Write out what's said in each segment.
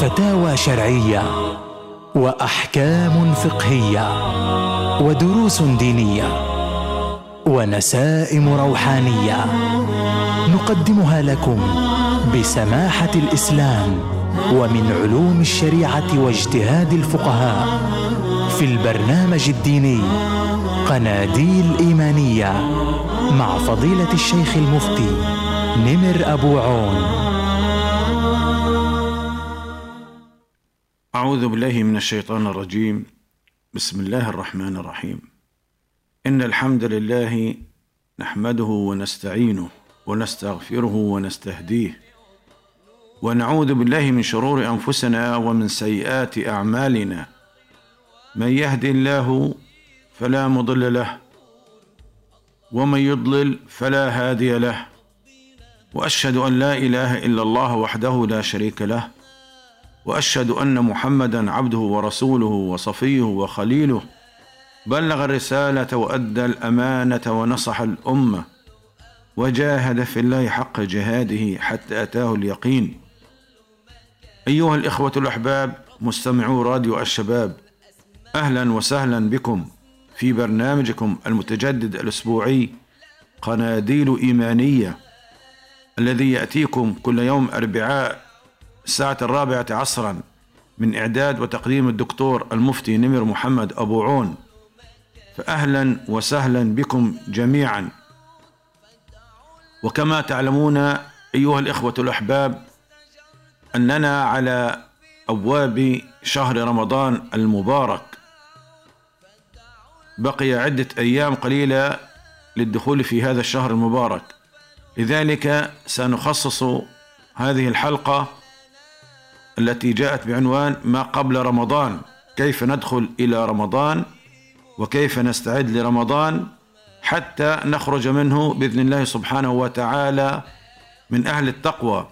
فتاوى شرعية وأحكام فقهية ودروس دينية ونسائم روحانية نقدمها لكم بسماحة الإسلام ومن علوم الشريعة واجتهاد الفقهاء في البرنامج الديني قناديل إيمانية مع فضيلة الشيخ المفتي نمر أبو عون. أعوذ بالله من الشيطان الرجيم. بسم الله الرحمن الرحيم. إن الحمد لله نحمده ونستعينه ونستغفره ونستهديه ونعوذ بالله من شرور أنفسنا ومن سيئات أعمالنا. من يهد الله فلا مضل له ومن يضلل فلا هادي له وأشهد أن لا إله إلا الله وحده لا شريك له وأشهد أن محمدا عبده ورسوله وصفيه وخليله. بلغ الرسالة وأدى الأمانة ونصح الأمة. وجاهد في الله حق جهاده حتى أتاه اليقين. أيها الإخوة الأحباب مستمعو راديو الشباب أهلا وسهلا بكم في برنامجكم المتجدد الأسبوعي قناديل إيمانية الذي يأتيكم كل يوم أربعاء الساعة الرابعة عصرا من إعداد وتقديم الدكتور المفتي نمر محمد أبو عون. فأهلا وسهلا بكم جميعا. وكما تعلمون أيها الإخوة الأحباب أننا على أبواب شهر رمضان المبارك. بقي عدة أيام قليلة للدخول في هذا الشهر المبارك. لذلك سنخصص هذه الحلقة التي جاءت بعنوان ما قبل رمضان. كيف ندخل إلى رمضان وكيف نستعد لرمضان حتى نخرج منه بإذن الله سبحانه وتعالى من أهل التقوى.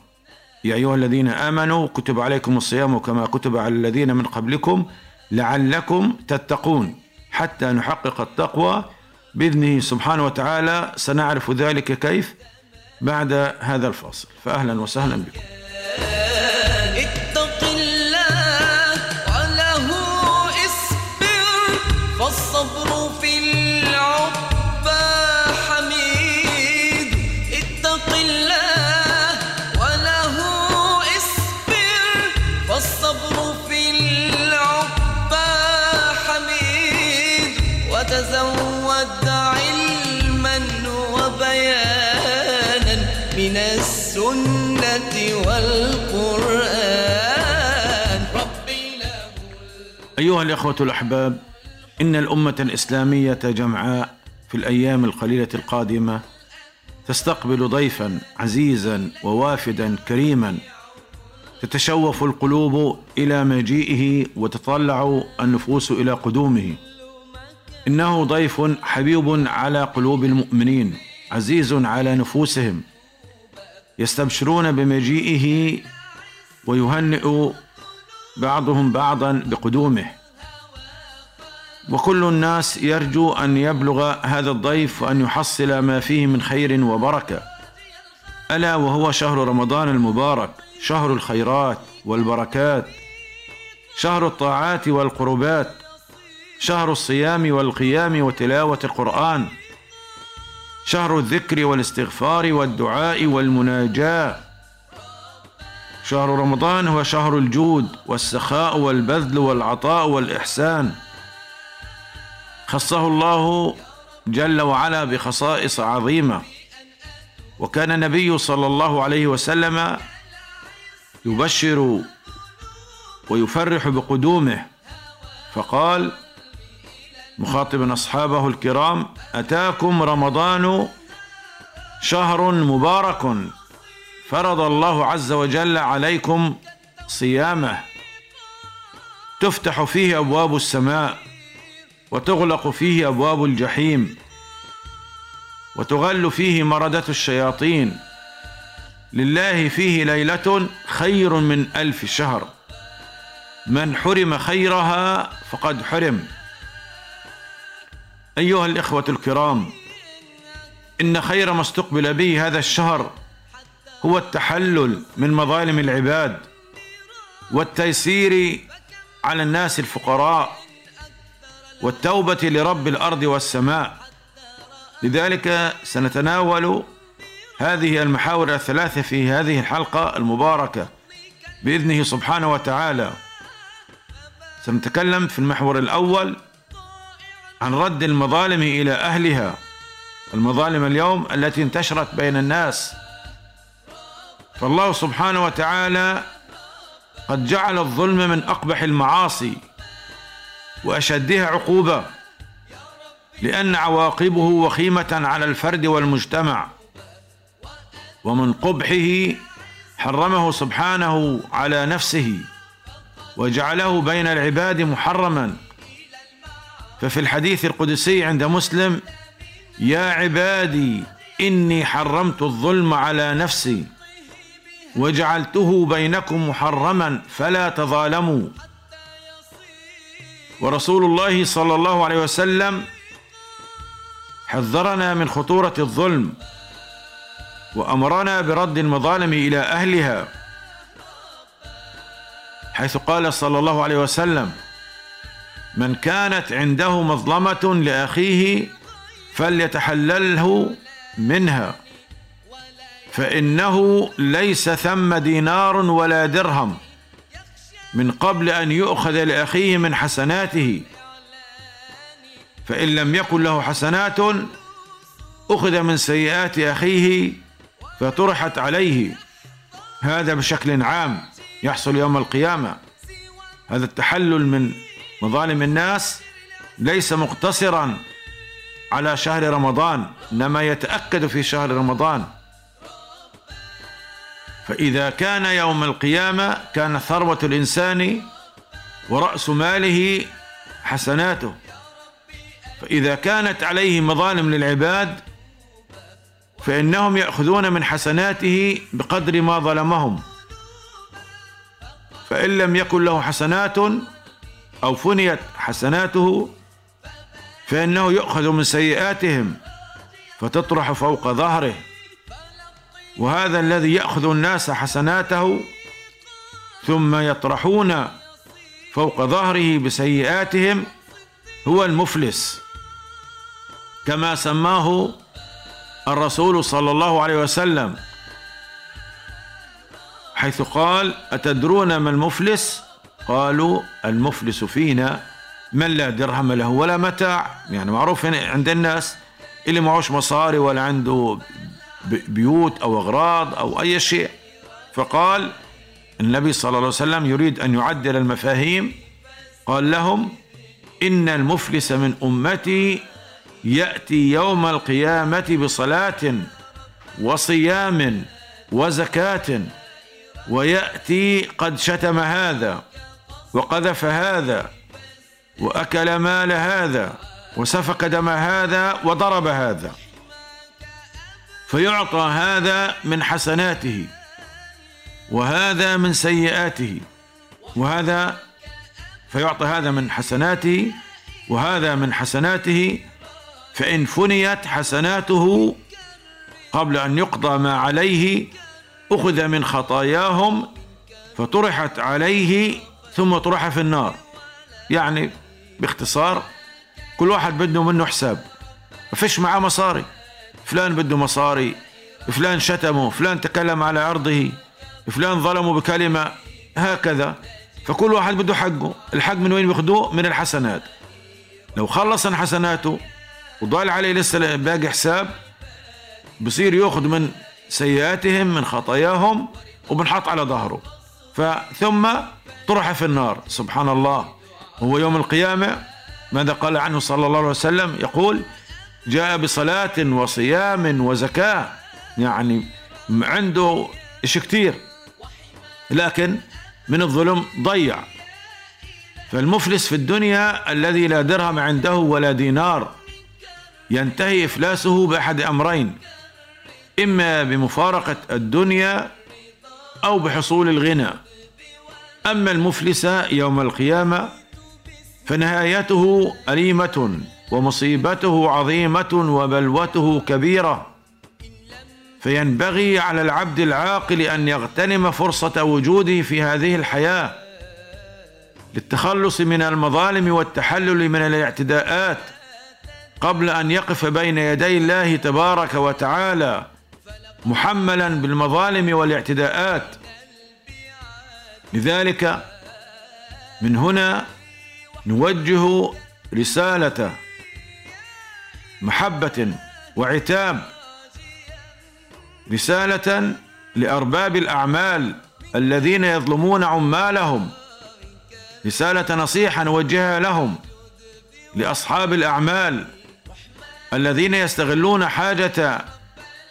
يا أيها الذين آمنوا كتب عليكم الصيام كما كتب على الذين من قبلكم لعلكم تتقون حتى نحقق التقوى. بإذنه سبحانه وتعالى سنعرف ذلك كيف؟ بعد هذا الفصل فاهلا وسهلا بكم. أيها الإخوة الأحباب إن الأمة الإسلامية جمعاء في الأيام القليلة القادمة تستقبل ضيفا عزيزا ووافدا كريما. تتشوف القلوب إلى مجيئه وتطلع النفوس إلى قدومه. إنه ضيف حبيب على قلوب المؤمنين عزيز على نفوسهم. يستبشرون بمجيئه ويهنئ بعضهم بعضا بقدومه. وكل الناس يرجو أن يبلغ هذا الضيف وأن يحصل ما فيه من خير وبركة. ألا وهو شهر رمضان المبارك شهر الخيرات والبركات شهر الطاعات والقربات شهر الصيام والقيام وتلاوة القرآن شهر الذكر والاستغفار والدعاء والمناجاة. شهر رمضان هو شهر الجود والسخاء والبذل والعطاء والإحسان. خصه الله جل وعلا بخصائص عظيمة. وكان النبي صلى الله عليه وسلم يبشر ويفرح بقدومه. فقال مخاطبا أصحابه الكرام أتاكم رمضان شهر مبارك فرض الله عز وجل عليكم صيامه. تفتح فيه أبواب السماء. وتغلق فيه أبواب الجحيم وتغل فيه مردة الشياطين. لله فيه ليلة خير من ألف شهر. من حرم خيرها فقد حرم. أيها الإخوة الكرام إن خير ما استقبل به هذا الشهر هو التحلل من مظالم العباد والتيسير على الناس الفقراء. والتوبة لرب الأرض والسماء. لذلك سنتناول هذه المحاور الثلاثة في هذه الحلقة المباركة بإذنه سبحانه وتعالى. سنتكلم في المحور الأول عن رد المظالم إلى أهلها. المظالم اليوم التي انتشرت بين الناس. فالله سبحانه وتعالى قد جعل الظلم من أقبح المعاصي. وأشدها عقوبة لأن عواقبه وخيمة على الفرد والمجتمع. ومن قبحه حرمه سبحانه على نفسه وجعله بين العباد محرما. ففي الحديث القدسي عند مسلم يا عبادي إني حرمت الظلم على نفسي وجعلته بينكم محرما فلا تظالموا. ورسول الله صلى الله عليه وسلم حذرنا من خطورة الظلم وأمرنا برد المظالم إلى أهلها حيث قال صلى الله عليه وسلم من كانت عنده مظلمة لأخيه فليتحلله منها فإنه ليس ثم دينار ولا درهم. من قبل أن يؤخذ لأخيه من حسناته. فإن لم يكن له حسنات أخذ من سيئات أخيه فطرحت عليه. هذا بشكل عام يحصل يوم القيامة. هذا التحلل من مظالم الناس ليس مقتصرا على شهر رمضان إنما يتأكد في شهر رمضان. فإذا كان يوم القيامة كان ثروة الإنسان ورأس ماله حسناته. فإذا كانت عليه مظالم للعباد فإنهم يأخذون من حسناته بقدر ما ظلمهم. فإن لم يكن له حسنات أو فنيت حسناته فإنه يؤخذ من سيئاتهم فتطرح فوق ظهره. وهذا الذي يأخذ الناس حسناته ثم يطرحون فوق ظهره بسيئاتهم هو المفلس. كما سماه الرسول صلى الله عليه وسلم حيث قال أتدرون ما المفلس؟ قالوا المفلس فينا من لا درهم له ولا متاع. يعني معروف عند الناس اللي معوش مصاري ولا عنده بيوت أو أغراض أو أي شيء. فقال النبي صلى الله عليه وسلم يريد أن يعدل المفاهيم. قال لهم إن المفلس من أمتي يأتي يوم القيامة بصلاة وصيام وزكاة ويأتي قد شتم هذا وقذف هذا وأكل مال هذا وسفك دم هذا وضرب هذا. فيعطى هذا من حسناته وهذا من سيئاته وهذا فيعطى هذا من حسناته وهذا من حسناته فإن فنيت حسناته قبل أن يقضى ما عليه أخذ من خطاياهم فطرحت عليه ثم طرح في النار. يعني باختصار كل واحد بده منه حساب ما فيش معاه مصاري. فلان بده مصاري فلان شتمه فلان تكلم على عرضه فلان ظلمه بكلمة هكذا. فكل واحد بده حقه. الحق من وين بياخدوه؟ من الحسنات. لو خلص حسناته وضل عليه لسه باقي حساب بصير ياخذ من سيئاتهم من خطاياهم وبنحط على ظهره. فثم طرح في النار. سبحان الله. هو يوم القيامة ماذا قال عنه صلى الله عليه وسلم؟ يقول جاء بصلاة وصيام وزكاة. يعني عنده إشي كتير. لكن من الظلم ضيع. فالمفلس في الدنيا الذي لا درهم عنده ولا دينار ينتهي إفلاسه بأحد أمرين. إما بمفارقة الدنيا أو بحصول الغنى. أما المفلس يوم القيامة فنهايته أليمة. ومصيبته عظيمة وبلوته كبيرة. فينبغي على العبد العاقل أن يغتنم فرصة وجوده في هذه الحياة للتخلص من المظالم والتحلل من الاعتداءات قبل أن يقف بين يدي الله تبارك وتعالى محملا بالمظالم والاعتداءات. لذلك من هنا نوجه رساله محبة وعتاب رسالة لأرباب الأعمال الذين يظلمون عمالهم رسالة نصيحة نوجهها لهم لأصحاب الأعمال الذين يستغلون حاجة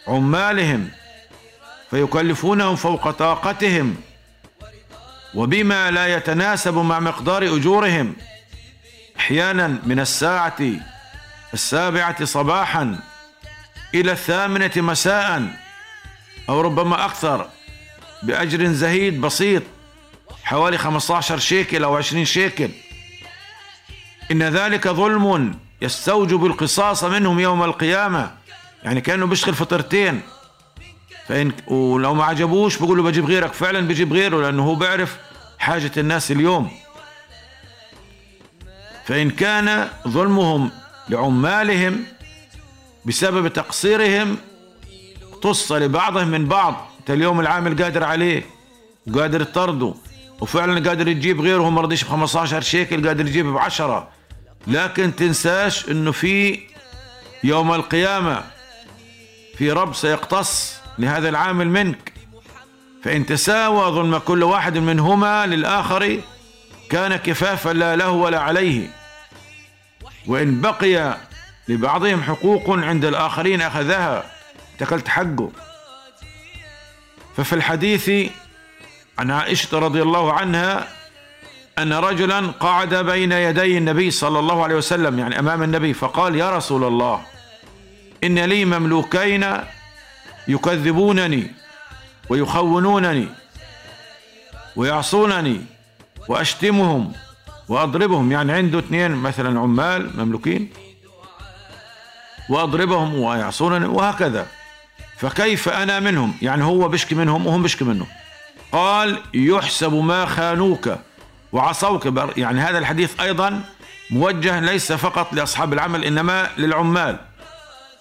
عمالهم فيكلفونهم فوق طاقتهم وبما لا يتناسب مع مقدار أجورهم أحيانا من الساعة السابعة صباحا إلى الثامنة مساء أو ربما أكثر بأجر زهيد بسيط حوالي 15 شيكل أو 20 شيكل. إن ذلك ظلم يستوجب القصاص منهم يوم القيامة يعني كأنه بيشغل فطرتين. فإن ولو ما عجبوش بقول له بجيب غيرك فعلا بجيب غيره لأنه هو بيعرف حاجة الناس اليوم. فإن كان ظلمهم لعمالهم بسبب تقصيرهم اقتص لبعضهم من بعض. انت اليوم العامل قادر عليه وقادر تطرده وفعلا قادر يجيب غيره ما رضيش ب 15 شيكل قادر يجيب ب 10 لكن تنساش إنه في يوم القيامة في رب سيقتص لهذا العامل منك. فإن تساوى ظلم كل واحد منهما للآخر كان كفافا لا له ولا عليه. وإن بقي لبعضهم حقوق عند الآخرين أخذها تكلت حقه. ففي الحديث عن عائشة رضي الله عنها أن رجلا قعد بين يدي النبي صلى الله عليه وسلم يعني أمام النبي فقال يا رسول الله إن لي مملوكين يكذبونني ويخونونني ويعصونني وأشتمهم وأضربهم يعني عنده اثنين مثلا عمال مملوكين وأضربهم ويعصونني وهكذا. فكيف أنا منهم؟ يعني هو بشكي منهم وهم بشكي منه قال يحسب ما خانوك وعصوك. يعني هذا الحديث أيضا موجه ليس فقط لأصحاب العمل إنما للعمال.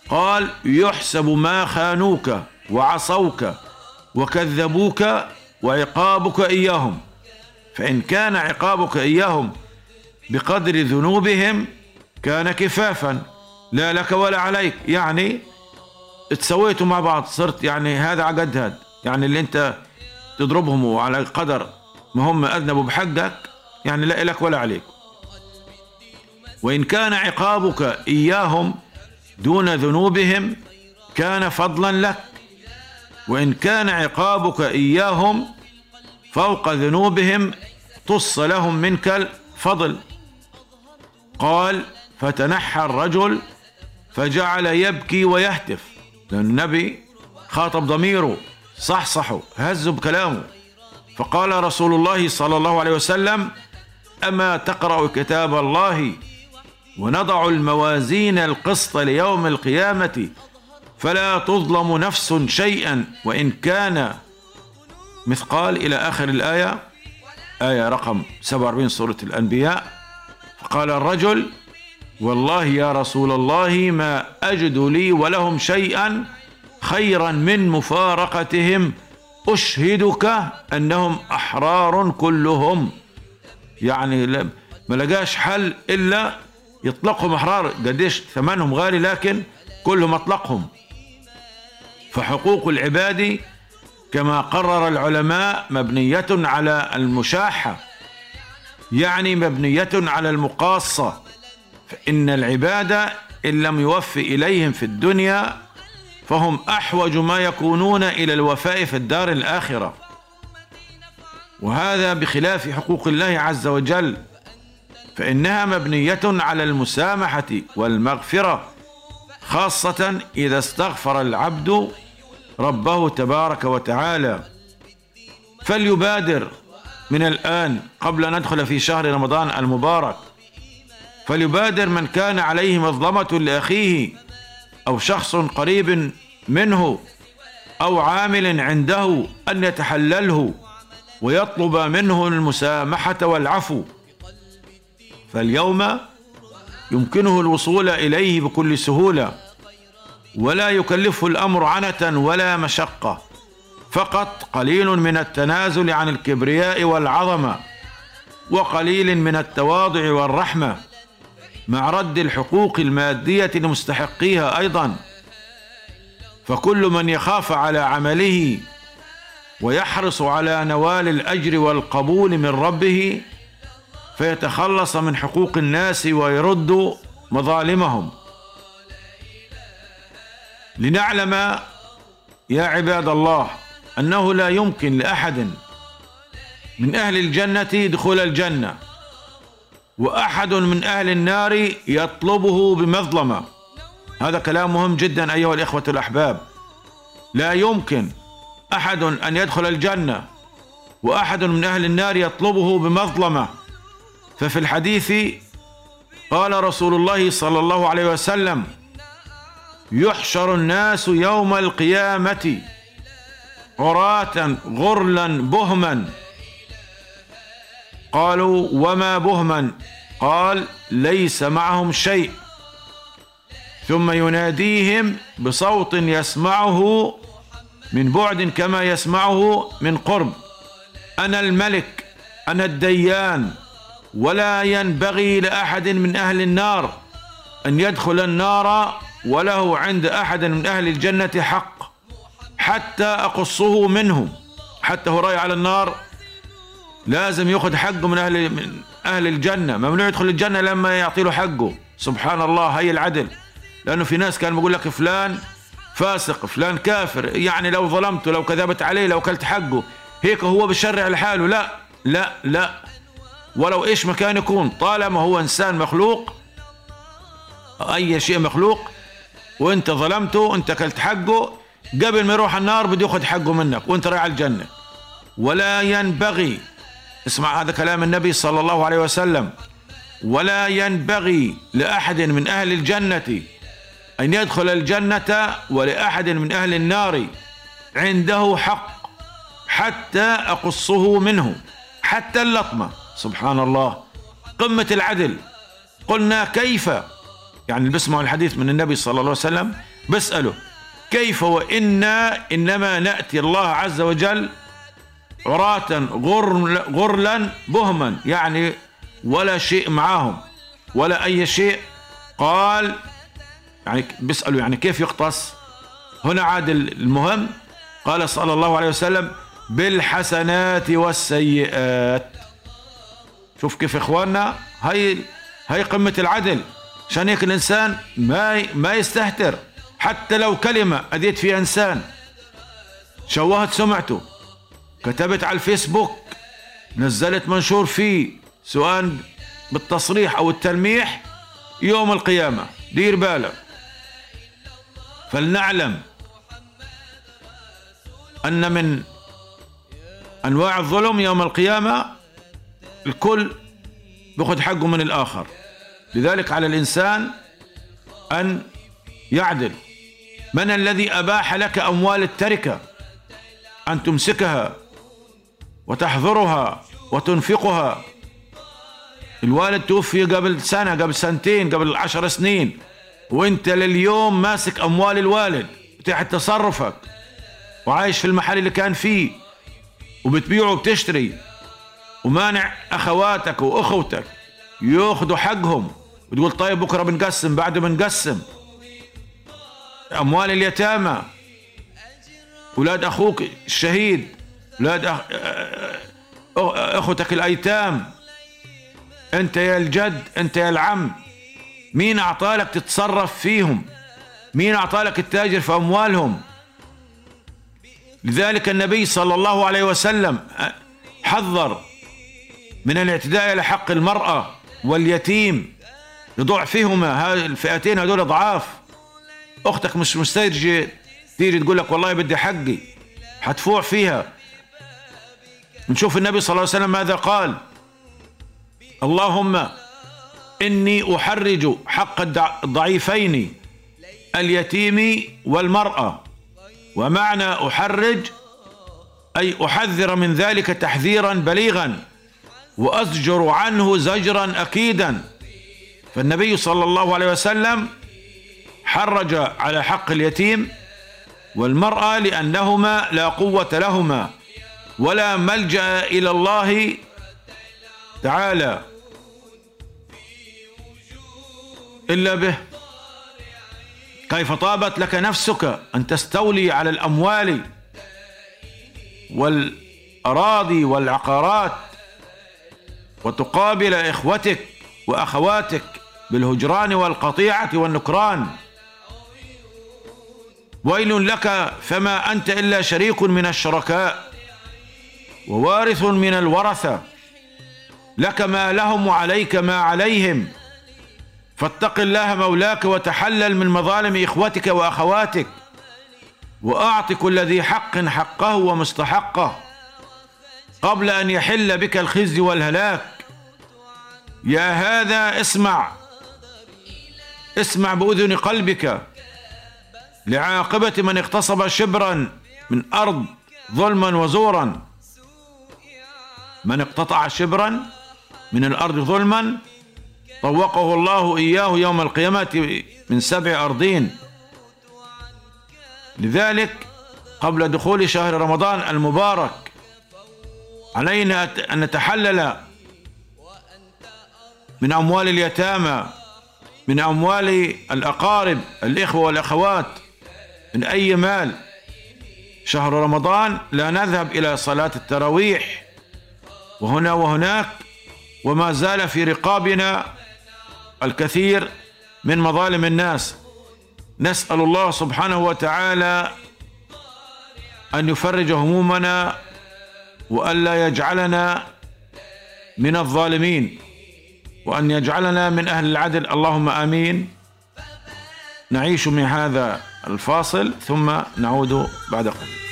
قال يحسب ما خانوك وعصوك وكذبوك وعقابك إياهم. فإن كان عقابك إياهم بقدر ذنوبهم كان كفافا. لا لك ولا عليك. يعني تسويتوا مع بعض صرت يعني هذا عقد هذا. يعني اللي أنت تضربهم على قدر ما هم أذنبوا بحقك يعني لا لك ولا عليك. وإن كان عقابك إياهم دون ذنوبهم كان فضلا لك. وإن كان عقابك إياهم فوق ذنوبهم طص لهم منك الفضل قال فتنحى الرجل فجعل يبكي ويهتف. النبي خاطب ضميره صحصحه هزوا بكلامه. فقال رسول الله صلى الله عليه وسلم أما تقرأ كتاب الله ونضع الموازين القسط ليوم القيامة فلا تظلم نفس شيئا وإن كان مثقال إلى آخر الآية. آية رقم 47 سورة الأنبياء. فقال الرجل والله يا رسول الله ما أجد لي ولهم شيئا خيرا من مفارقتهم. أشهدك أنهم أحرار كلهم. يعني ما لقاش حل إلا يطلقهم أحرار. قديش ثمنهم غالي لكن كلهم أطلقهم. فحقوق العباد كما قرر العلماء مبنية على المشاحة. يعني مبنية على المقاصة. فإن العباد إن لم يوف إليهم في الدنيا فهم أحوج ما يكونون إلى الوفاء في الدار الآخرة. وهذا بخلاف حقوق الله عز وجل. فإنها مبنية على المسامحة والمغفرة خاصة إذا استغفر العبد ربه تبارك وتعالى. فليبادر من الآن قبل أن ندخل في شهر رمضان المبارك. فليبادر من كان عليه مظلمة لأخيه أو شخص قريب منه أو عامل عنده أن يتحلله ويطلب منه المسامحة والعفو. فاليوم يمكنه الوصول إليه بكل سهولة. ولا يكلفه الأمر عنة ولا مشقة. فقط قليل من التنازل عن الكبرياء والعظمة وقليل من التواضع والرحمة مع رد الحقوق المادية لمستحقيها أيضا. فكل من يخاف على عمله ويحرص على نوال الأجر والقبول من ربه فيتخلص من حقوق الناس ويرد مظالمهم. لنعلم يا عباد الله أنه لا يمكن لأحد من أهل الجنة دخول الجنة وأحد من أهل النار يطلبه بمظلمة. هذا كلام مهم جدا أيها الإخوة الأحباب. لا يمكن أحد أن يدخل الجنة وأحد من أهل النار يطلبه بمظلمة. ففي الحديث قال رسول الله صلى الله عليه وسلم يحشر الناس يوم القيامة عراة غرلا بهما. قالوا وما بهما؟ قال ليس معهم شيء. ثم يناديهم بصوت يسمعه من بعد كما يسمعه من قرب. أنا الملك أنا الديان ولا ينبغي لأحد من أهل النار أن يدخل النار وله عند أحد من أهل الجنة حق حتى أقصه منهم حتى هو رايح على النار لازم يأخذ حقه من أهل من أهل الجنة. ممنوع يدخل الجنة لما يعطي له حقه. سبحان الله هي العدل. لأنه في ناس كان بيقول لك فلان فاسق فلان كافر. يعني لو ظلمته لو كذبت عليه لو كلت حقه هيك هو بشرع لحاله. لا لا لا. ولو إيش مكان يكون طالما هو إنسان مخلوق أي شيء مخلوق وانت ظلمته انت كلت حقه قبل ما يروح النار بده ياخذ حقه منك وانت رايح على الجنة. ولا ينبغي اسمع هذا كلام النبي صلى الله عليه وسلم ولا ينبغي لأحد من أهل الجنة أن يدخل الجنة ولأحد من أهل النار. عنده حق حتى أقصه منه حتى اللطمه سبحان الله. قمة العدل. قلنا كيف؟ يعني اللي بيسمعوا الحديث من النبي صلى الله عليه وسلم بساله كيف وإنا إنما نأتي الله عز وجل عراة غر غرلا بهما؟ يعني ولا شيء معاهم ولا أي شيء. قال يعني بيسألوا يعني كيف يقتص؟ هنا عاد المهم قال صلى الله عليه وسلم بالحسنات والسيئات. شوف كيف إخواننا هاي هاي قمة العدل. عشان هيك الإنسان ما ما يستهتر. حتى لو كلمة أذيت فيها إنسان. شوهت سمعته. كتبت على الفيسبوك. نزلت منشور فيه. سواء بالتصريح أو التلميح يوم القيامة. دير بالك فلنعلم أن من أنواع الظلم يوم القيامة الكل بياخذ حقه من الآخر. لذلك على الإنسان أن يعدل. من الذي أباح لك أموال التركة؟ أن تمسكها وتحضرها وتنفقها. الوالد توفي قبل سنة قبل سنتين قبل عشر سنين. وانت لليوم ماسك أموال الوالد تحت تصرفك. وعايش في المحل اللي كان فيه. وبتبيع وبتشتري. ومانع أخواتك وأخوتك يأخذوا حقهم. وتقول طيب بكرة بنقسم بعده بنقسم. أموال اليتامى. أولاد أخوك الشهيد. أولاد أخ... أخوتك الأيتام. أنت يا الجد أنت يا العم. مين أعطالك تتصرف فيهم؟ مين أعطالك التاجر في أموالهم؟ لذلك النبي صلى الله عليه وسلم حذر من الاعتداء على حق المرأة واليتيم. لضعفهما الفئتين هذول ضعاف. أختك مش مسترجي تيجي تقول لك والله بدي حقي حتفوع فيها. نشوف النبي صلى الله عليه وسلم ماذا قال. اللهم إني أحرج حق الضعيفين اليتيم والمرأة. ومعنى أحرج أي أحذر من ذلك تحذيرا بليغا. وأزجر عنه زجرا اكيدا. فالنبي صلى الله عليه وسلم حرج على حق اليتيم والمرأة لأنهما لا قوة لهما ولا ملجأ إلى الله تعالى إلا به. كيف طابت لك نفسك أن تستولي على الأموال والأراضي والعقارات وتقابل إخوتك وأخواتك بالهجران والقطيعة والنكران. ويل لك فما أنت إلا شريك من الشركاء ووارث من الورثة. لك ما لهم وعليك ما عليهم. فاتق الله مولاك وتحلل من مظالم إخوتك وأخواتك. وأعط كل ذي حق حقه ومستحقه. قبل أن يحل بك الخزي والهلاك. يا هذا اسمع. اسمع بأذن قلبك. لعاقبة من اغتصب شبرا من أرض ظلما وزورا. من اقتطع شبرا من الأرض ظلما. طوقه الله إياه يوم القيامة من سبع أرضين. لذلك قبل دخول شهر رمضان المبارك علينا أن نتحلل من أموال اليتامى من أموال الأقارب الإخوة والأخوات من أي مال. شهر رمضان لا نذهب إلى صلاة التراويح. وهنا وهناك وما زال في رقابنا الكثير من مظالم الناس. نسأل الله سبحانه وتعالى أن يفرج همومنا والا يجعلنا من الظالمين. وأن يجعلنا من أهل العدل. اللهم آمين. نعيش من هذا الفاصل ثم نعود بعد قليل.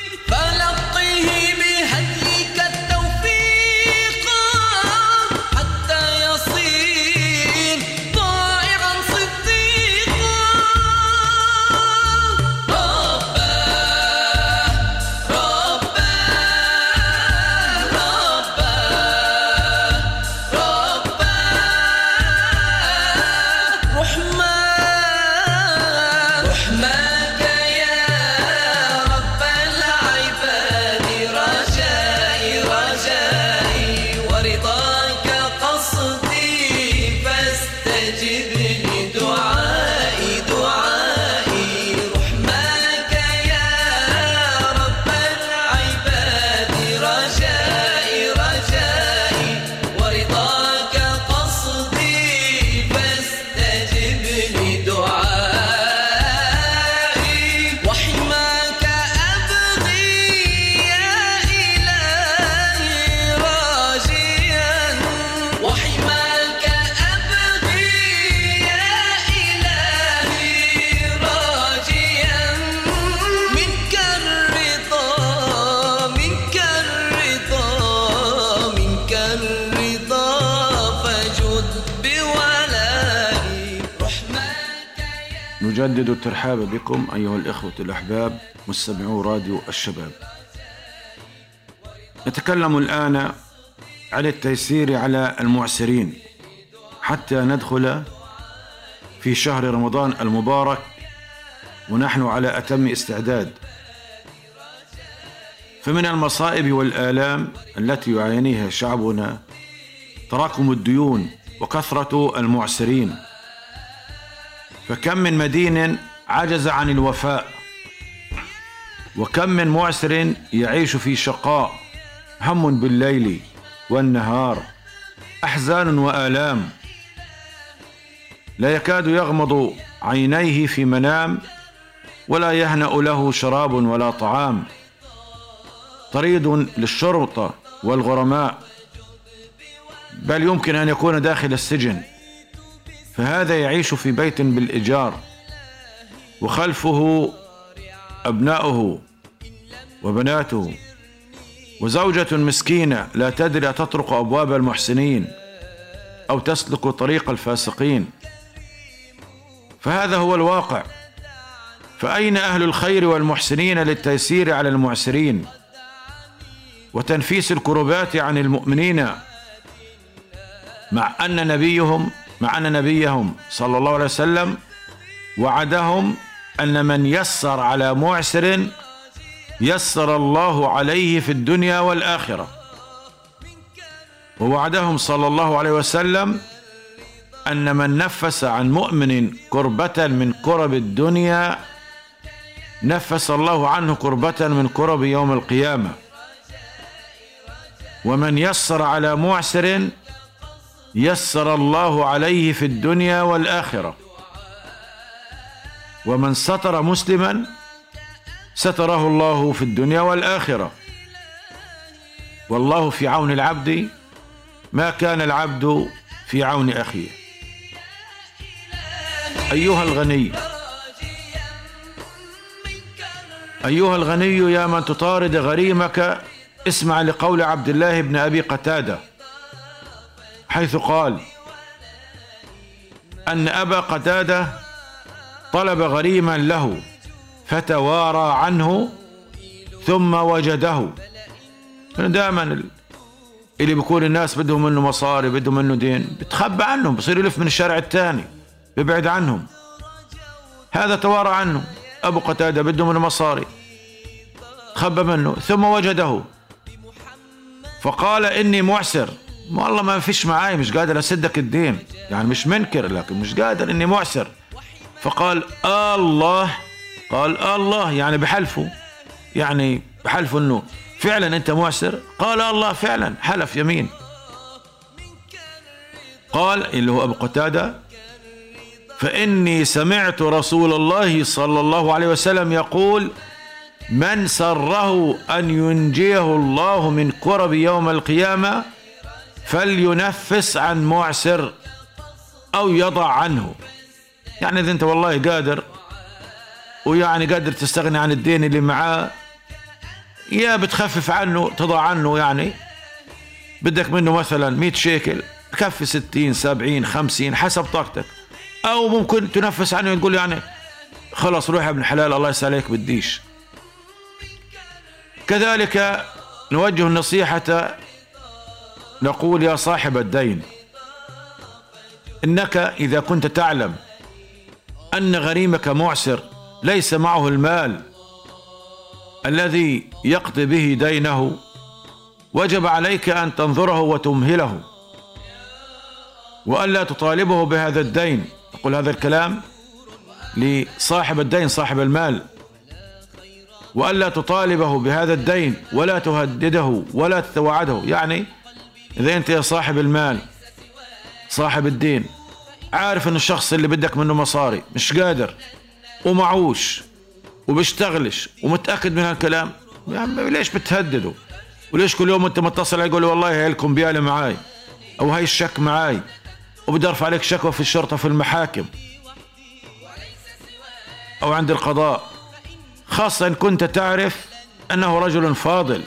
نجدد الترحاب بكم أيها الإخوة الأحباب مستمعو راديو الشباب. نتكلم الآن عن التيسير على المعسرين. حتى ندخل في شهر رمضان المبارك ونحن على أتم استعداد. فمن المصائب والآلام التي يعانيها شعبنا تراكم الديون وكثرة المعسرين. فكم من مدين عجز عن الوفاء وكم من معسر يعيش في شقاء هم بالليل والنهار أحزان وآلام. لا يكاد يغمض عينيه في منام ولا يهنأ له شراب ولا طعام. طريد للشرطة والغرماء بل يمكن أن يكون داخل السجن. فهذا يعيش في بيت بالإيجار وخلفه أبناؤه وبناته وزوجة مسكينة لا تدري تطرق أبواب المحسنين أو تسلك طريق الفاسقين. فهذا هو الواقع. فأين أهل الخير والمحسنين للتيسير على المعسرين؟ وتنفيس الكربات عن المؤمنين مع أن نبيهم مع أن نبيهم صلى الله عليه وسلم وعدهم أن من يسر على معسر يسر الله عليه في الدنيا والآخرة. ووعدهم صلى الله عليه وسلم أن من نفس عن مؤمن كربة من كرب الدنيا نفس الله عنه كربة من كرب يوم القيامة. ومن يسر على معسر يسر الله عليه في الدنيا والآخرة. ومن ستر مسلما ستره الله في الدنيا والآخرة. والله في عون العبد ما كان العبد في عون أخيه. أيها الغني أيها الغني يا من تطارد غريمك اسمع لقول عبد الله بن أبي قتادة. حيث قال أن أبا قتادة طلب غريما له فتوارى عنه ثم وجده. دائما اللي بيكون الناس بدهم منه مصاري بدهم منه دين بتخبى عنهم بصير يلف من الشارع الثاني بيبعد عنهم. هذا توارى عنه. أبو قتادة بده منه مصاري تخبى منه ثم وجده. فقال إني معسر. والله ما فيش معاي مش قادر أسدك الدين. يعني مش منكر لكن مش قادر إني معسر. فقال الله قال الله يعني بحلفه يعني بحلفه إنه فعلا أنت معسر؟ قال الله فعلا حلف يمين. قال اللي هو أبو قتادة فإني سمعت رسول الله صلى الله عليه وسلم يقول من سره أن ينجيه الله من كرب يوم القيامة فلينفس عن معسر أو يضع عنه. يعني إذا أنت والله قادر ويعني قادر تستغني عن الدين اللي معاه يا بتخفف عنه تضع عنه يعني. بدك منه مثلا 100 شيكل كفي 60 70 50 حسب طاقتك. أو ممكن تنفس عنه تقول يعني خلاص روح يا ابن الحلال الله يسالك بديش. كذلك نوجه النصيحة نقول يا صاحب الدين إنك إذا كنت تعلم أن غريمك معسر ليس معه المال الذي يقضي به دينه وجب عليك أن تنظره وتمهله. وألا تطالبه بهذا الدين أقول هذا الكلام لصاحب الدين صاحب المال. وألا تطالبه بهذا الدين ولا تهدده ولا تتوعده. يعني إذا أنت يا صاحب المال صاحب الدين عارف إن الشخص اللي بدك منه مصاري مش قادر ومعوش وبيشتغلش ومتأكد من هالكلام يا عم ليش بتهدده؟ وليش كل يوم انت متصل عليه يقول له والله هاي الكمبياله معاي أو هاي الشك معاي وبدي ارفع عليك شكوى في الشرطة في المحاكم أو عند القضاء خاصة إن كنت تعرف أنه رجل فاضل.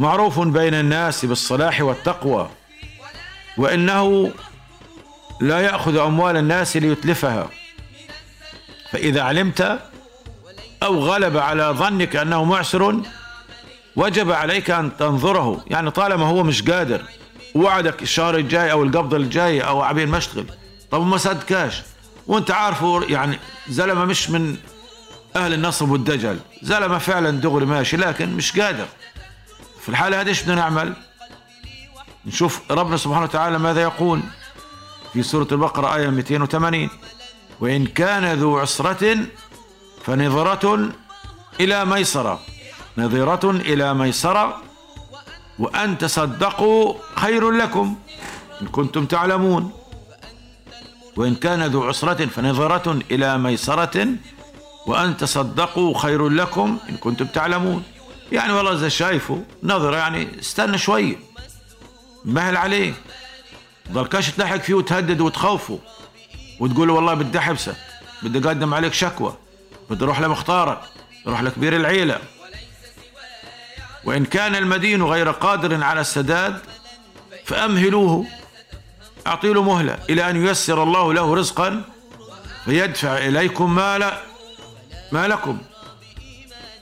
معروف بين الناس بالصلاح والتقوى وإنه لا يأخذ أموال الناس ليتلفها. فإذا علمت أو غلب على ظنك أنه معسر وجب عليك أن تنظره. يعني طالما هو مش قادر وعدك الشهر الجاي أو القبض الجاي أو عبين مشتغل طب ما صدقاش وأنت عارفه يعني زلمة مش من أهل النصب والدجل زلمة فعلا دغري ماشي لكن مش قادر. في الحالة هذه إيش بدنا نعمل؟ نشوف ربنا سبحانه وتعالى ماذا يقول في سورة البقرة آية 280 وإن كان ذو عسرة فنظرة إلى ميسرة. نظرة إلى ميسرة وأن تصدقوا خير لكم إن كنتم تعلمون. وإن كان ذو عسرة فنظرة إلى ميسرة وأن تصدقوا خير لكم إن كنتم تعلمون. يعني والله إذا شايفه نظرة يعني استنى شوي. مهل عليه. ضلكاش تلحق فيه وتهدد وتخوفه. وتقول له والله بدي احبسك بدي أقدم عليك شكوى. بدي أروح لمختارك. أروح لكبير العيلة. وإن كان المدين غير قادر على السداد فأمهلوه. اعطي له مهلة. إلى أن ييسر الله له رزقا فيدفع إليكم مال ما لكم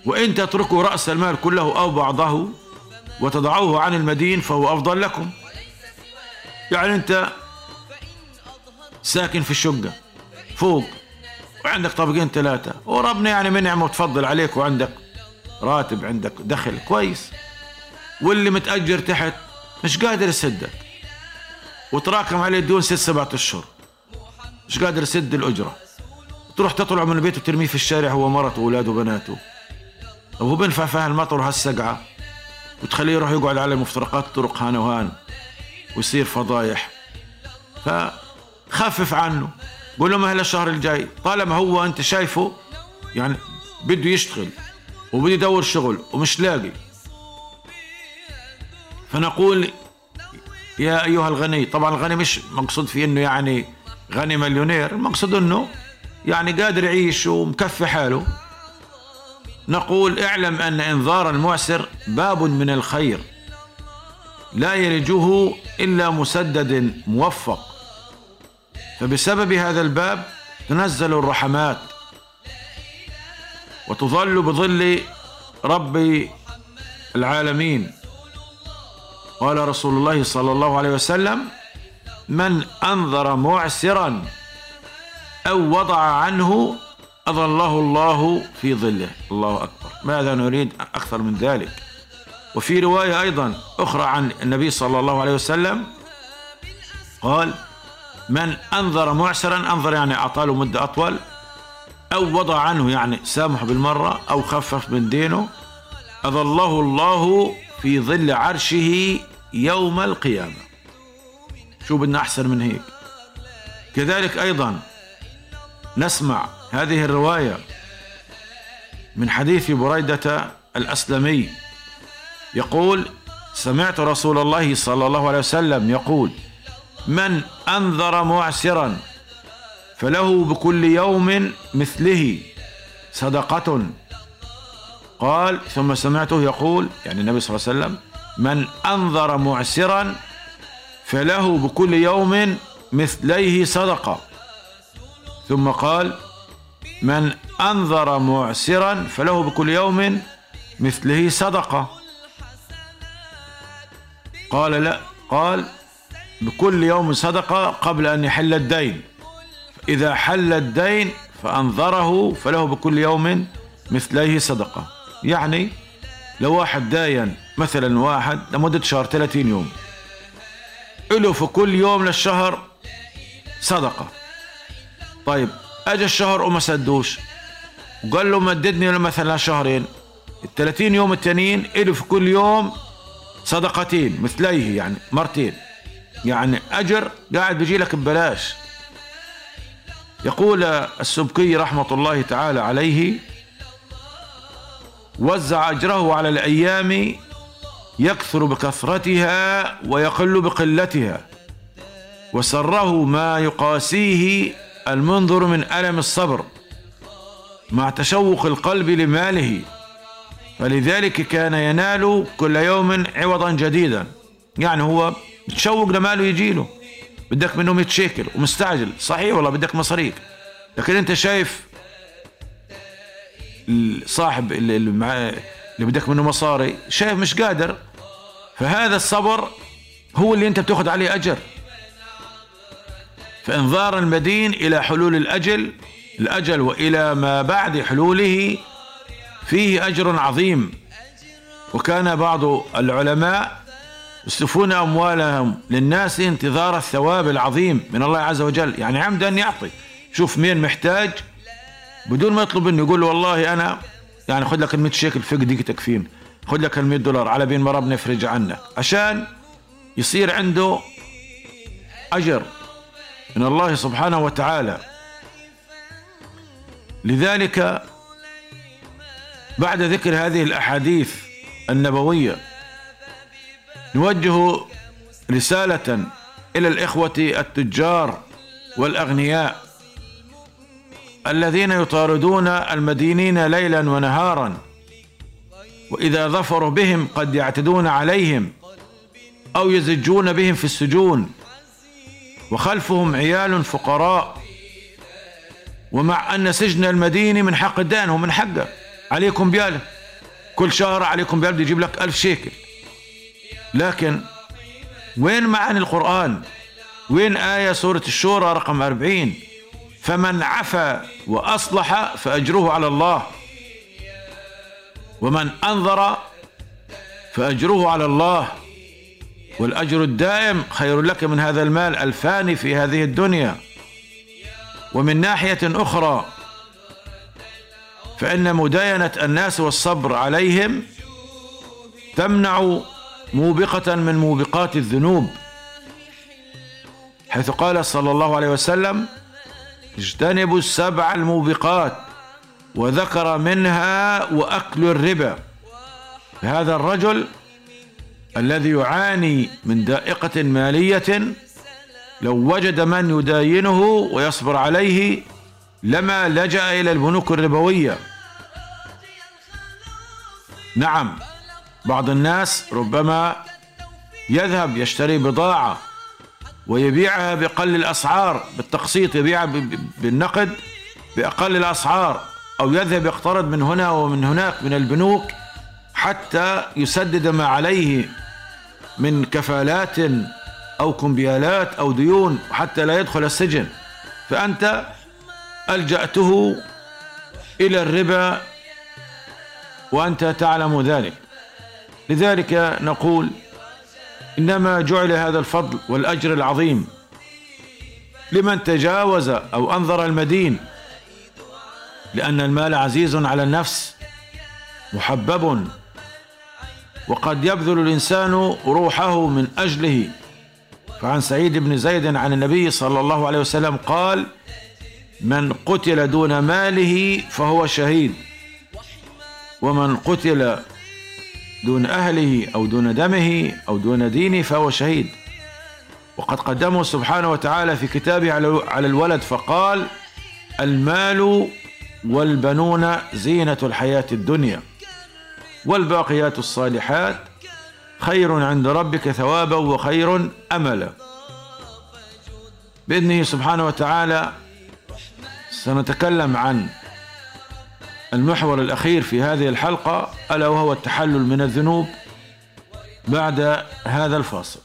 وإن تتركوا رأس المال كله أو بعضه وتضعوه عن المدين فهو أفضل لكم. يعني أنت ساكن في الشقة فوق وعندك طابقين ثلاثة وربنا يعني منعم وتفضل عليك وعندك راتب عندك دخل كويس. واللي متأجر تحت مش قادر يسدك وتراكم عليه ديون ست سبعة أشهر مش قادر يسد الأجرة. تروح تطلع من البيت وترميه في الشارع هو مرته وأولاده وبناته. طب هو بينفع في هالمطر وهالسقعة وتخليه يروح يقعد على مفترقات الطرق هان وهان ويصير فضايح. فخفف عنه. قول له مهل الشهر الجاي طالما هو أنت شايفه يعني بده يشتغل وبده يدور شغل ومش لاقي. فنقول يا أيها الغني طبعا الغني مش مقصود فيه إنه يعني غني مليونير المقصود إنه يعني قادر يعيش ومكفي حاله. نقول اعلم أن إنذار المعسر باب من الخير لا يلجه إلا مسدد موفق. فبسبب هذا الباب تنزل الرحمات وتظل بظل رب العالمين. قال رسول الله صلى الله عليه وسلم من أنذر معسرا أو وضع عنه أظله الله في ظله. الله أكبر. ماذا نريد أكثر من ذلك؟ وفي رواية أيضا أخرى عن النبي صلى الله عليه وسلم قال من أنذر معسرا انظر يعني اعطى له مدة أطول أو وضع عنه يعني سامح بالمرة أو خفف من دينه أظله الله في ظل عرشه يوم القيامة. شو بدنا أحسن من هيك. كذلك أيضا نسمع هذه الرواية من حديث بريدة الأسلمي. يقول سمعت رسول الله صلى الله عليه وسلم يقول من أنذر معسرا فله بكل يوم مثله صدقة. قال ثم سمعته يقول يعني النبي صلى الله عليه وسلم من أنذر معسرا فله بكل يوم مثليه صدقة. ثم قال من أنذر معسرا فله بكل يوم مثله صدقة. قال لا قال بكل يوم صدقة قبل أن يحل الدين. إذا حل الدين فانظره فله بكل يوم مثليه صدقة. يعني لو واحد داين مثلا واحد لمدة شهر 30 يوم له في كل يوم للشهر صدقة. طيب اجى الشهر وما سدوش. وقال له مددني مثلا شهرين. ال 30 يوم التانيين له في كل يوم صدقتين مثليه يعني مرتين. يعني أجر قاعد بيجي لك ببلاش. يقول السبكي رحمة الله تعالى عليه وزع أجره على الأيام يكثر بكثرتها ويقل بقلتها وسره ما يقاسيه المنظر من ألم الصبر مع تشوق القلب لماله. فلذلك كان ينال كل يوم عوضا جديدا. يعني هو متشوق لماله يجيله بدك منه 100 شيكل ومستعجل. صحيح والله بدك مصاريف لكن أنت شايف صاحب اللي معاه اللي بدك منه مصاري شايف مش قادر. فهذا الصبر هو اللي أنت بتأخذ عليه أجر. فانظار المدين إلى حلول الأجل الأجل وإلى ما بعد حلوله فيه أجر عظيم. وكان بعض العلماء يصرفون أموالهم للناس انتظار الثواب العظيم من الله عز وجل يعني عمدا يعطي. شوف مين محتاج. بدون ما يطلب منه يقول له والله أنا يعني خذ لك ال 100 شيكل فوق ديك تكفين. خذ لك ال 100 دولار على بين ما ربنا يفرج عنك. عشان يصير عنده أجر. من الله سبحانه وتعالى. لذلك بعد ذكر هذه الأحاديث النبوية نوجه رسالة إلى الإخوة التجار والأغنياء الذين يطاردون المدينين ليلا ونهارا وإذا ظفروا بهم قد يعتدون عليهم أو يزجون بهم في السجون. وخلفهم عيال فقراء. ومع أن سجن المدينة من حق الدين هو من حقه. عليكم بياله كل شهر عليكم بياله بده يجيب لك ألف شيكل. لكن وين معاني القرآن؟ وين آية سورة الشورى رقم 40 فمن عفا وأصلح فأجره على الله. ومن أنظر فأجره على الله. والأجر الدائم خير لك من هذا المال الفاني في هذه الدنيا. ومن ناحية أخرى فإن مداينة الناس والصبر عليهم تمنع موبقة من موبقات الذنوب. حيث قال صلى الله عليه وسلم اجتنبوا السبع الموبقات وذكر منها وأكل الربا. هذا الرجل الذي يعاني من دائقة مالية لو وجد من يداينه ويصبر عليه لما لجأ إلى البنوك الربوية. نعم بعض الناس ربما يذهب يشتري بضاعة ويبيعها بأقل الأسعار بالتقسيط يبيعها بالنقد بأقل الأسعار أو يذهب يقترض من هنا ومن هناك من البنوك حتى يسدد ما عليه من كفالات أو كمبيالات أو ديون حتى لا يدخل السجن. فأنت ألجأته إلى الربا وأنت تعلم ذلك. لذلك نقول إنما جعل هذا الفضل والأجر العظيم لمن تجاوز أو أنظر المدين لأن المال عزيز على النفس محبب وقد يبذل الإنسان روحه من أجله. فعن سعيد بن زيد عن النبي صلى الله عليه وسلم قال من قتل دون ماله فهو شهيد ومن قتل دون أهله أو دون دمه أو دون دينه فهو شهيد. وقد قدمه سبحانه وتعالى في كتابه على الولد فقال المال والبنون زينة الحياة الدنيا. والباقيات الصالحات خير عند ربك ثوابا وخير أملا. بإذنه سبحانه وتعالى سنتكلم عن المحور الأخير في هذه الحلقة ألا وهو التحلل من الذنوب بعد هذا الفاصل.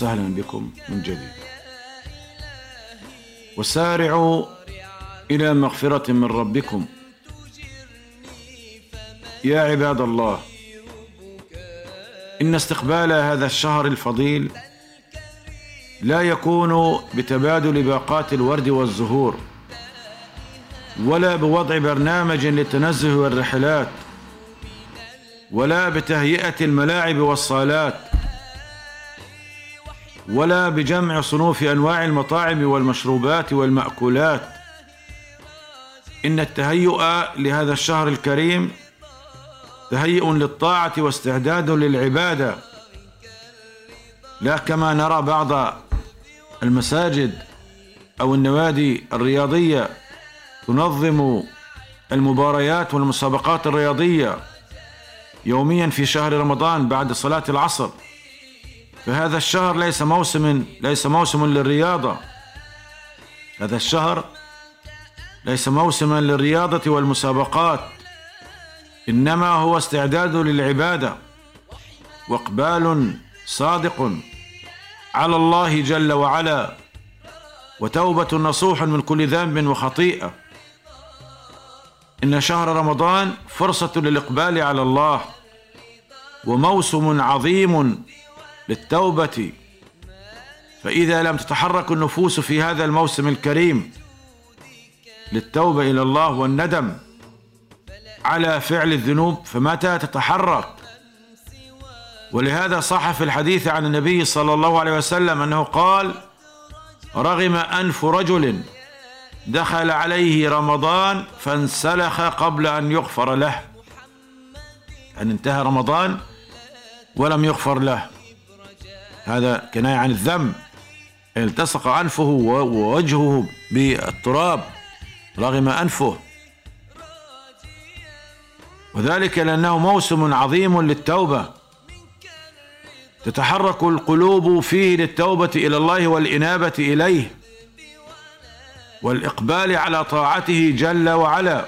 وسهلا بكم من جديد. وسارعوا إلى مغفرة من ربكم. يا عباد الله إن استقبال هذا الشهر الفضيل لا يكون بتبادل باقات الورد والزهور ولا بوضع برنامج للتنزه والرحلات ولا بتهيئة الملاعب والصالات ولا بجمع صنوف أنواع المطاعم والمشروبات والمأكولات. إن التهيؤ لهذا الشهر الكريم تهيئ للطاعة واستعداد للعبادة. لا كما نرى بعض المساجد أو النوادي الرياضية تنظم المباريات والمسابقات الرياضية يوميا في شهر رمضان بعد صلاة العصر. فهذا الشهر ليس موسم ليس موسم للرياضة. هذا الشهر ليس موسما للرياضة والمسابقات إنما هو استعداد للعبادة. وإقبال صادق على الله جل وعلا وتوبة نصوح من كل ذنب وخطيئة. إن شهر رمضان فرصة للإقبال على الله وموسم عظيم للتوبة. فإذا لم تتحرك النفوس في هذا الموسم الكريم للتوبة إلى الله والندم على فعل الذنوب فمتى تتحرك؟ ولهذا صح في الحديث عن النبي صلى الله عليه وسلم أنه قال رغم أنف رجل دخل عليه رمضان فانسلخ قبل أن يغفر له. ان انتهى رمضان ولم يغفر له. هذا كناية عن الذنب التصق أنفه ووجهه بالتراب رغم أنفه. وذلك لأنه موسم عظيم للتوبة. تتحرك القلوب فيه للتوبة إلى الله والإنابة إليه والإقبال على طاعته جل وعلا.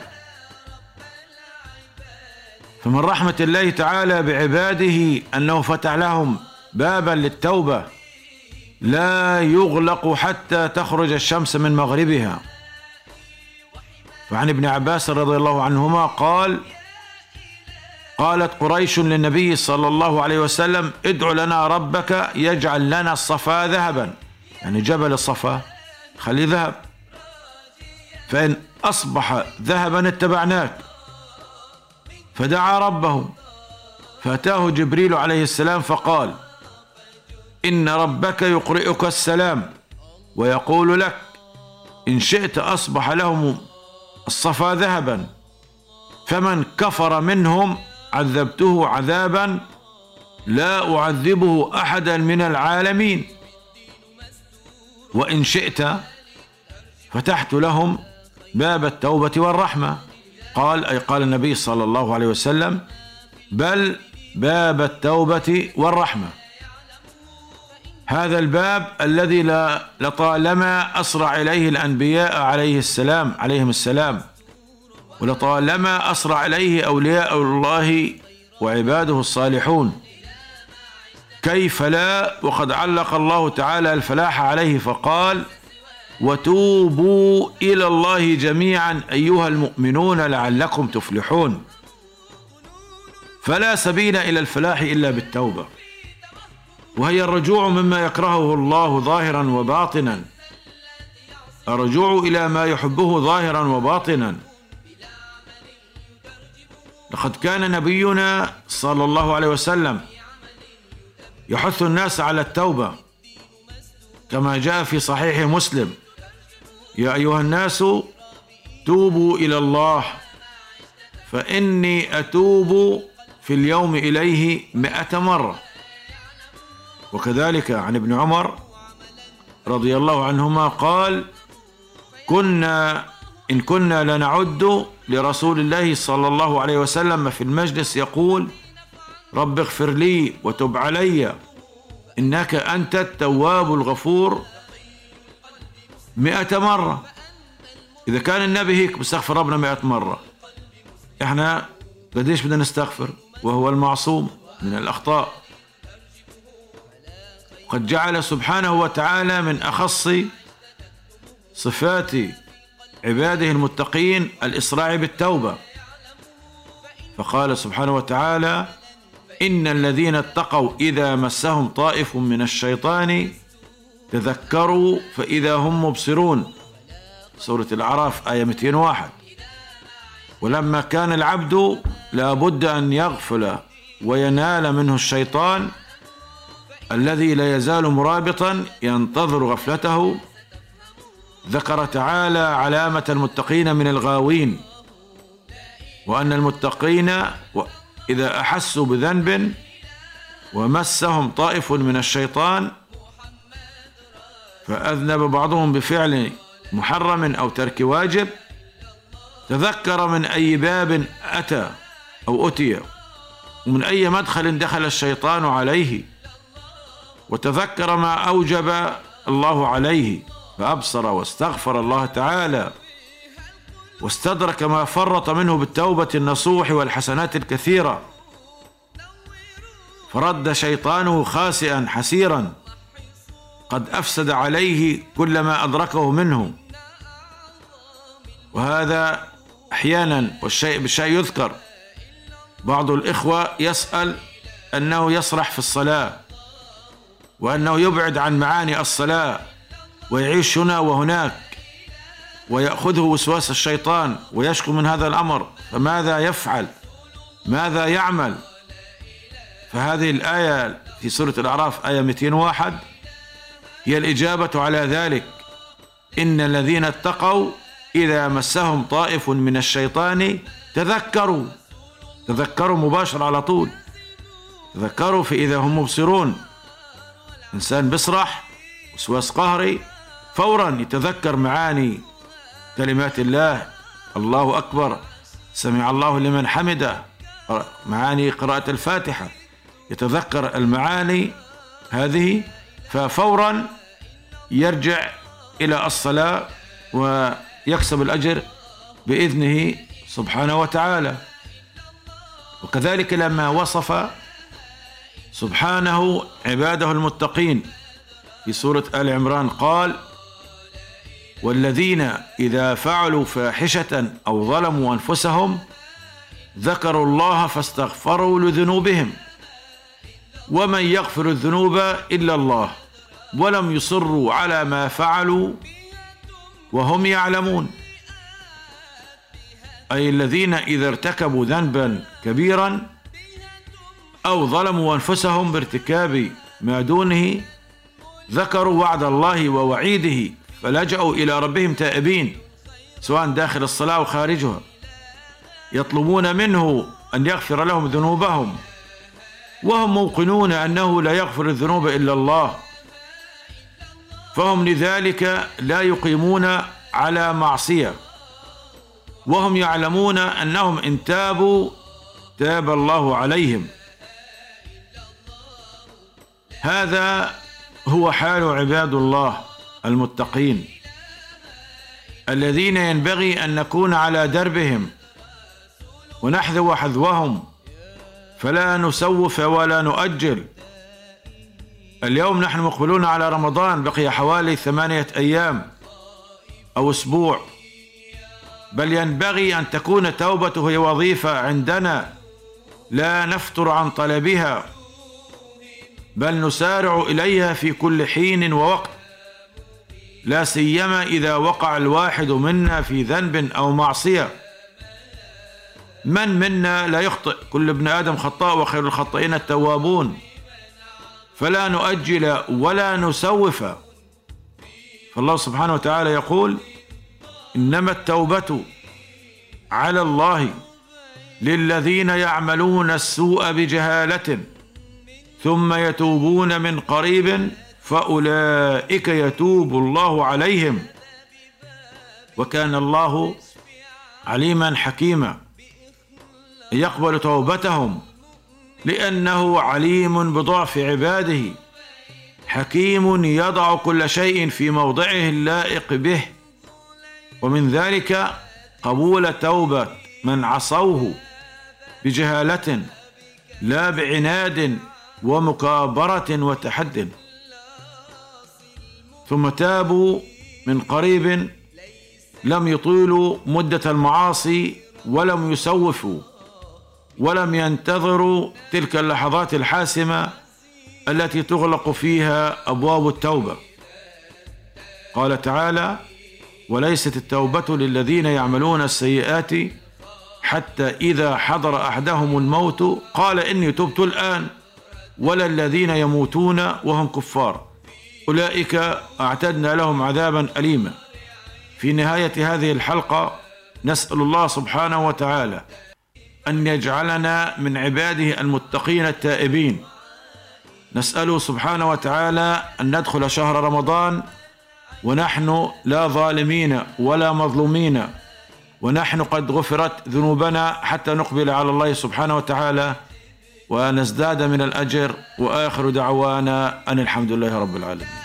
فمن رحمة الله تعالى بعباده أنه فتح لهم بابا للتوبة. لا يغلق حتى تخرج الشمس من مغربها. فعن ابن عباس رضي الله عنهما قال قالت قريش للنبي صلى الله عليه وسلم ادع لنا ربك يجعل لنا الصفا ذهبا. يعني جبل الصفا خلي ذهب. فإن أصبح ذهبا اتبعناك. فدعا ربه. فأتاه جبريل عليه السلام فقال إن ربك يقرئك السلام ويقول لك إن شئت أصبح لهم الصفا ذهبا فمن كفر منهم عذبته عذابا لا أعذبه أحدا من العالمين. وإن شئت فتحت لهم باب التوبة والرحمة. قال أي قال النبي صلى الله عليه وسلم بل باب التوبة والرحمة. هذا الباب الذي لطالما أسرع إليه الأنبياء عليه السلام عليهم السلام. ولطالما أسرع إليه أولياء الله وعباده الصالحون. كيف لا؟ وقد علق الله تعالى الفلاح عليه فقال وتوبوا إلى الله جميعا أيها المؤمنون لعلكم تفلحون. فلا سبيل إلى الفلاح إلا بالتوبة. وهي الرجوع مما يكرهه الله ظاهرا وباطنا. الرجوع إلى ما يحبه ظاهرا وباطنا. لقد كان نبينا صلى الله عليه وسلم يحث الناس على التوبة كما جاء في صحيح مسلم. يا أيها الناس توبوا إلى الله فإني أتوب في اليوم إليه مئة مرة. وكذلك عن ابن عمر رضي الله عنهما قال كنا إن كنا لنعد لرسول الله صلى الله عليه وسلم في المجلس يقول رب اغفر لي وتب علي إنك أنت التواب الغفور مئة مرة. إذا كان النبي هيك بيستغفر ربنا مئة مرة. إحنا قديش بدنا نستغفر؟ وهو المعصوم من الأخطاء. قد جعل سبحانه وتعالى من أخص صفات عباده المتقين الإسراع بالتوبة. فقال سبحانه وتعالى إن الذين اتقوا إذا مسهم طائف من الشيطان تذكروا فإذا هم مبصرون. سورة الأعراف آية 201 ولما كان العبد لابد أن يغفل وينال منه الشيطان الذي لا يزال مرابطا ينتظر غفلته. ذكر تعالى علامة المتقين من الغاوين وأن المتقين إذا أحسوا بذنب ومسهم طائف من الشيطان فأذنب بعضهم بفعل محرم أو ترك واجب. تذكر من أي باب أتى أو أتي ومن أي مدخل دخل الشيطان عليه. وتذكر ما أوجب الله عليه فأبصر واستغفر الله تعالى واستدرك ما فرط منه بالتوبة النصوح والحسنات الكثيرة. فرد شيطانه خاسئا حسيرا. قد أفسد عليه كل ما أدركه منه. وهذا أحيانا والشيء بالشيء يذكر. بعض الإخوة يسأل أنه يسرح في الصلاة. وأنه يبعد عن معاني الصلاة ويعيش هنا وهناك ويأخذه وسواس الشيطان ويشكو من هذا الأمر. فماذا يفعل؟ ماذا يعمل؟ فهذه الآية في سورة الأعراف آية 201 هي الإجابة على ذلك. إن الذين اتقوا إذا مسهم طائف من الشيطان تذكروا تذكروا مباشرة على طول تذكروا فإذا هم مبصرون. إنسان بيسرح وسواس قهري فورا يتذكر معاني كلمات الله. الله أكبر. سمع الله لمن حمده. معاني قراءة الفاتحة. يتذكر المعاني هذه ففورا يرجع إلى الصلاة ويكسب الأجر بإذنه سبحانه وتعالى. وكذلك لما وصف سبحانه عباده المتقين. في سورة آل عمران قال والذين إذا فعلوا فاحشة أو ظلموا أنفسهم ذكروا الله فاستغفروا لذنوبهم ومن يغفر الذنوب إلا الله ولم يصروا على ما فعلوا وهم يعلمون. أي الذين إذا ارتكبوا ذنبا كبيرا أو ظلموا أنفسهم بارتكاب ما دونه ذكروا وعد الله ووعيده فلجأوا إلى ربهم تائبين سواء داخل الصلاة أو خارجها يطلبون منه أن يغفر لهم ذنوبهم وهم موقنون أنه لا يغفر الذنوب إلا الله. فهم لذلك لا يقيمون على معصية وهم يعلمون أنهم إن تابوا تاب الله عليهم. هذا هو حال عباد الله المتقين الذين ينبغي أن نكون على دربهم ونحذو حذوهم فلا نسوف ولا نؤجل. اليوم نحن مقبلون على رمضان بقي حوالي ثمانية أيام أو أسبوع. بل ينبغي أن تكون توبته هي وظيفة عندنا لا نفتر عن طلبها. بل نسارع إليها في كل حين ووقت. لا سيما إذا وقع الواحد منا في ذنب أو معصية. من منا لا يخطئ؟ كل ابن آدم خطاء وخير الخطائين التوابون. فلا نؤجل ولا نسوف. فالله سبحانه وتعالى يقول إنما التوبة على الله للذين يعملون السوء بجهالة. ثم يتوبون من قريب فأولئك يتوب الله عليهم. وكان الله عليما حكيما. يقبل توبتهم لأنه عليم بضعف عباده. حكيم يضع كل شيء في موضعه اللائق به. ومن ذلك قبول توبة من عصوه بجهالة لا بعناد ومكابرة وتحد ثم تابوا من قريب لم يطيلوا مدة المعاصي ولم يسوفوا ولم ينتظروا تلك اللحظات الحاسمة التي تغلق فيها أبواب التوبة. قال تعالى وليست التوبة للذين يعملون السيئات حتى إذا حضر أحدهم الموت قال إني تبت الآن ولا الذين يموتون وهم كفار. أولئك أعتدنا لهم عذابا أليما. في نهاية هذه الحلقة نسأل الله سبحانه وتعالى أن يجعلنا من عباده المتقين التائبين. نسأله سبحانه وتعالى أن ندخل شهر رمضان ونحن لا ظالمين ولا مظلومين. ونحن قد غفرت ذنوبنا حتى نقبل على الله سبحانه وتعالى. ونزداد من الأجر وآخر دعوانا أن الحمد لله رب العالمين.